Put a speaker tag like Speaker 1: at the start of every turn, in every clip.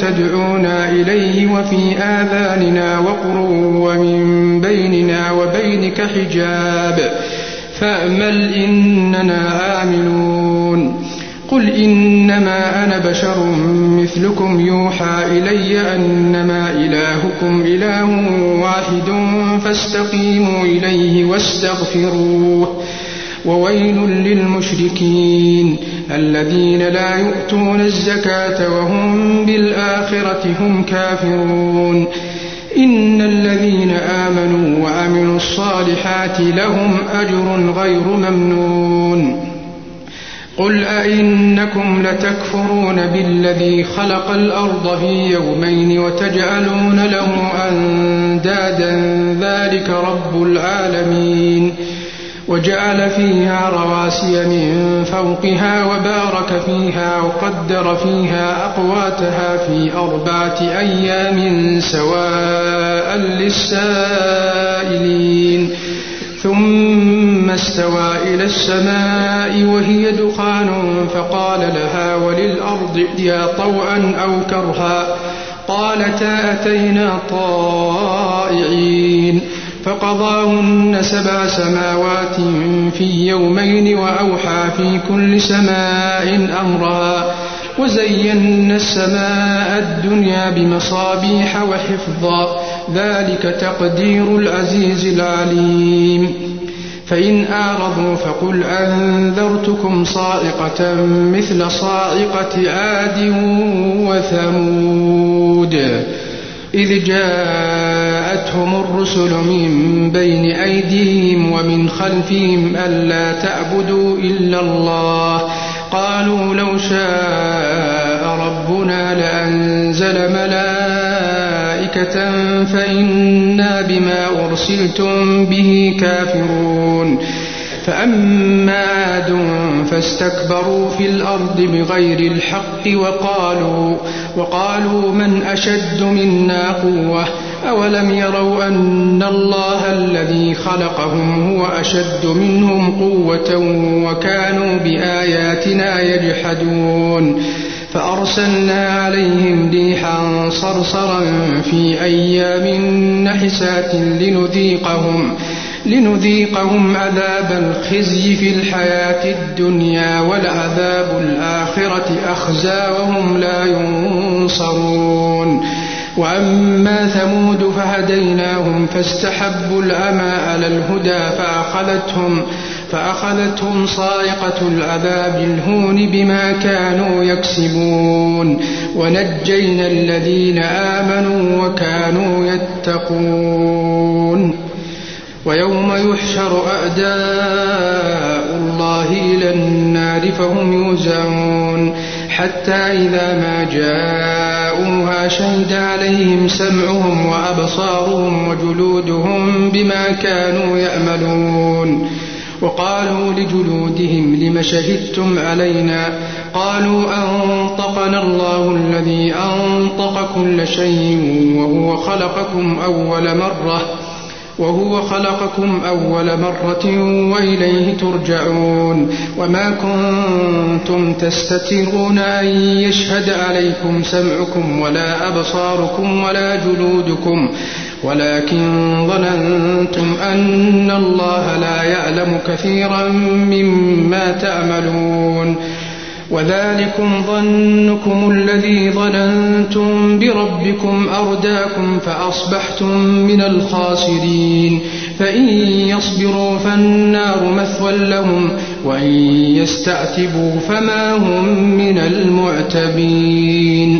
Speaker 1: تدعونا إليه وفي آذاننا وقر ومن بيننا وبينك حجاب فأمل إننا آمنون قل إنما أنا بشر مثلكم يوحى إلي أنما إلهكم إله واحد فاستقيموا إليه واستغفروه وويل للمشركين الذين لا يؤتون الزكاة وهم بالآخرة هم كافرون إن الذين آمنوا وعملوا الصالحات لهم أجر غير ممنون قل أئنكم لتكفرون بالذي خلق الأرض في يومين وتجعلون له أندادا ذلك رب العالمين وجعل فيها رواسي من فوقها وبارك فيها وقدر فيها أقواتها في أربعة أيام سواء للسائلين ثم استوى إلى السماء وهي دخان فقال لها وللأرض يا طوعا أو كرها قالتا أتينا طائعين فقضاهن سبع سماوات في يومين وأوحى في كل سماء أمرها وزينا السماء الدنيا بمصابيح وحفظا ذلك تقدير العزيز العليم فإن أعرضوا فقل أنذرتكم صاعقة مثل صاعقة عاد وثمود إذ جاءتهم الرسل من بين أيديهم ومن خلفهم ألا تعبدوا إلا الله قالوا لو شاء ربنا لأنزل ملائكة فإنا بما أرسلتم به كافرون فأما عاد فاستكبروا في الأرض بغير الحق وقالوا وقالوا من أشد منا قوة أولم يروا أن الله الذي خلقهم هو أشد منهم قوة وكانوا بآياتنا يجحدون فأرسلنا عليهم ريحا صرصرا في أيام نحسات لنذيقهم ۖ لنذيقهم عذاب الخزي في الحياة الدنيا ولعذاب الآخرة أخزى وهم لا ينصرون وأما ثمود فهديناهم فاستحبوا الأمى على الهدى فأخذتهم فأخذتهم صاعقة العذاب الهون بما كانوا يكسبون ونجينا الذين آمنوا وكانوا يتقون ويوم يحشر أعداء الله إلى النار فهم يوزعون حتى إذا ما جاءوها شهد عليهم سمعهم وأبصارهم وجلودهم بما كانوا يعملون وقالوا لجلودهم لم شهدتم علينا قالوا أنطقنا الله الذي أنطق كل شيء وهو خلقكم أول مرة وهو خلقكم أول مرة وإليه ترجعون وما كنتم تستترون أن يشهد عليكم سمعكم ولا أبصاركم ولا جلودكم ولكن ظننتم أن الله لا يعلم كثيرا مما تعملون وذلكم ظنكم الذي ظننتم بربكم أرداكم فأصبحتم من الخاسرين فإن يصبروا فالنار مثوى لهم وإن يستعتبوا فما هم من المعتبين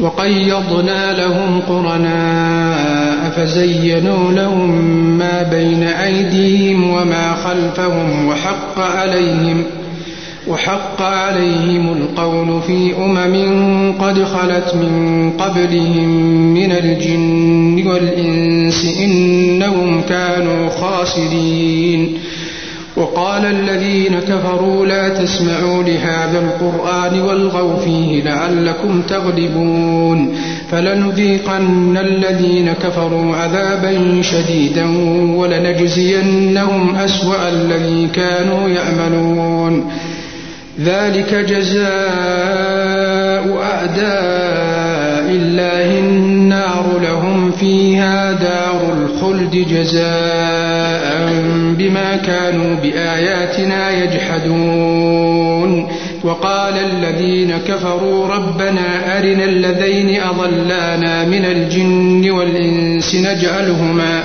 Speaker 1: وقيضنا لهم قرناء فزينوا لهم ما بين أيديهم وما خلفهم وحق عليهم ۖ وحق عليهم القول في أمم قد خلت من قبلهم من الجن والإنس إنهم كانوا خاسرين وقال الذين كفروا لا تسمعوا لهذا القرآن والغوا فيه لعلكم تغلبون فلنذيقن الذين كفروا عذابا شديدا ولنجزينهم أسوأ الذي كانوا يعملون ذلك جزاء أعداء الله النار لهم فيها دار الخلد جزاء بما كانوا بآياتنا يجحدون وقال الذين كفروا ربنا أرنا الذين أضلانا من الجن والإنس نجعلهما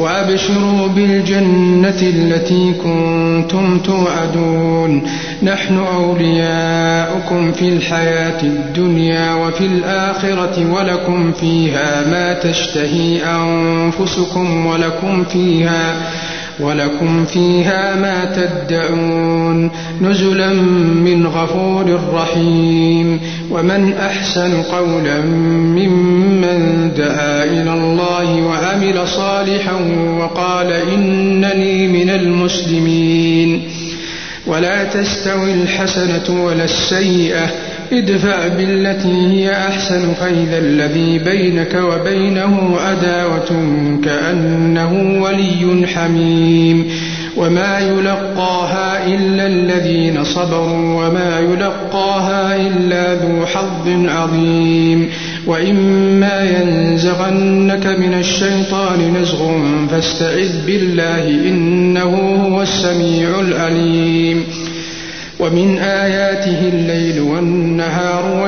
Speaker 1: وأبشروا بالجنة التي كنتم توعدون نحن أولياؤكم في الحياة الدنيا وفي الآخرة ولكم فيها ما تشتهي أنفسكم ولكم فيها ولكم فيها ما تدعون نزلا من غفور رحيم ومن أحسن قولا ممن دعا إلى الله وعمل صالحا وقال إنني من المسلمين ولا تستوي الحسنة ولا السيئة ادفع بالتي هي أحسن فإذا الذي بينك وبينه أداوة كأنه ولي حميم وما يلقاها إلا الذين صبروا وما يلقاها إلا ذو حظ عظيم وإما ينزغنك من الشيطان نزغ فاستعذ بالله إنه هو السميع العليم ومن آياته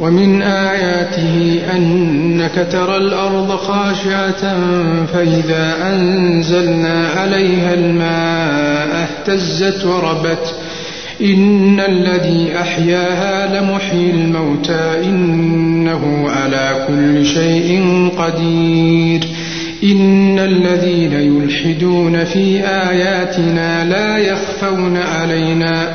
Speaker 1: ومن آياته أنك ترى الأرض خاشعة فإذا أنزلنا عليها الماء اهتزت وربت إن الذي أحياها لمحيي الموتى إنه على كل شيء قدير إن الذين يلحدون في آياتنا لا يخفون علينا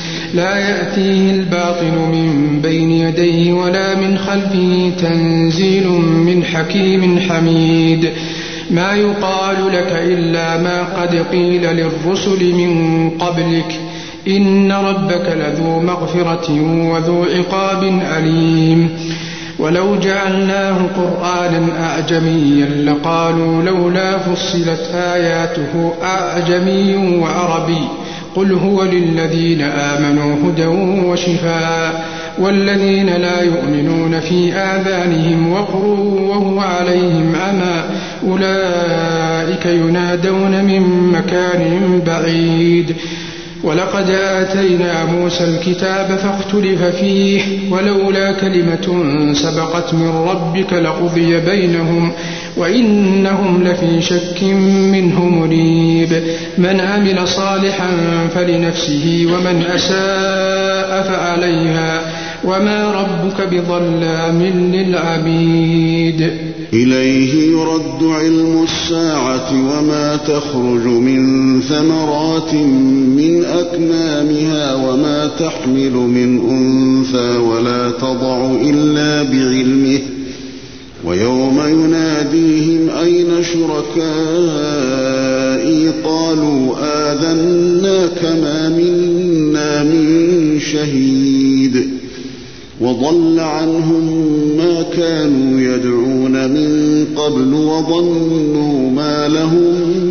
Speaker 1: لا يأتيه الباطل من بين يديه ولا من خلفه تنزيل من حكيم حميد ما يقال لك إلا ما قد قيل للرسل من قبلك إن ربك لذو مغفرة وذو عقاب أليم ولو جعلناه قرآنا أعجميا لقالوا لولا فصلت آياته أعجمي وعربي قل هو للذين آمنوا هدى وشفاء والذين لا يؤمنون في آذانهم وقر وهو عليهم أما أولئك ينادون من مكان بعيد ولقد آتينا موسى الكتاب فاختلف فيه ولولا كلمة سبقت من ربك لقضي بينهم وإنهم لفي شك منه مريب من عمل صالحا فلنفسه ومن أساء فعليها وما ربك بظلام للعبيد
Speaker 2: إليه يرد علم الساعة وما تخرج من ثمرات من أكمامها وما تحمل من أنثى ولا تضع إلا بعلمه ويوم يناديهم أين شركائي قالوا آذناك ما منا من شهيد وضل عنهم ما كانوا يدعون من قبل وظنوا ما لهم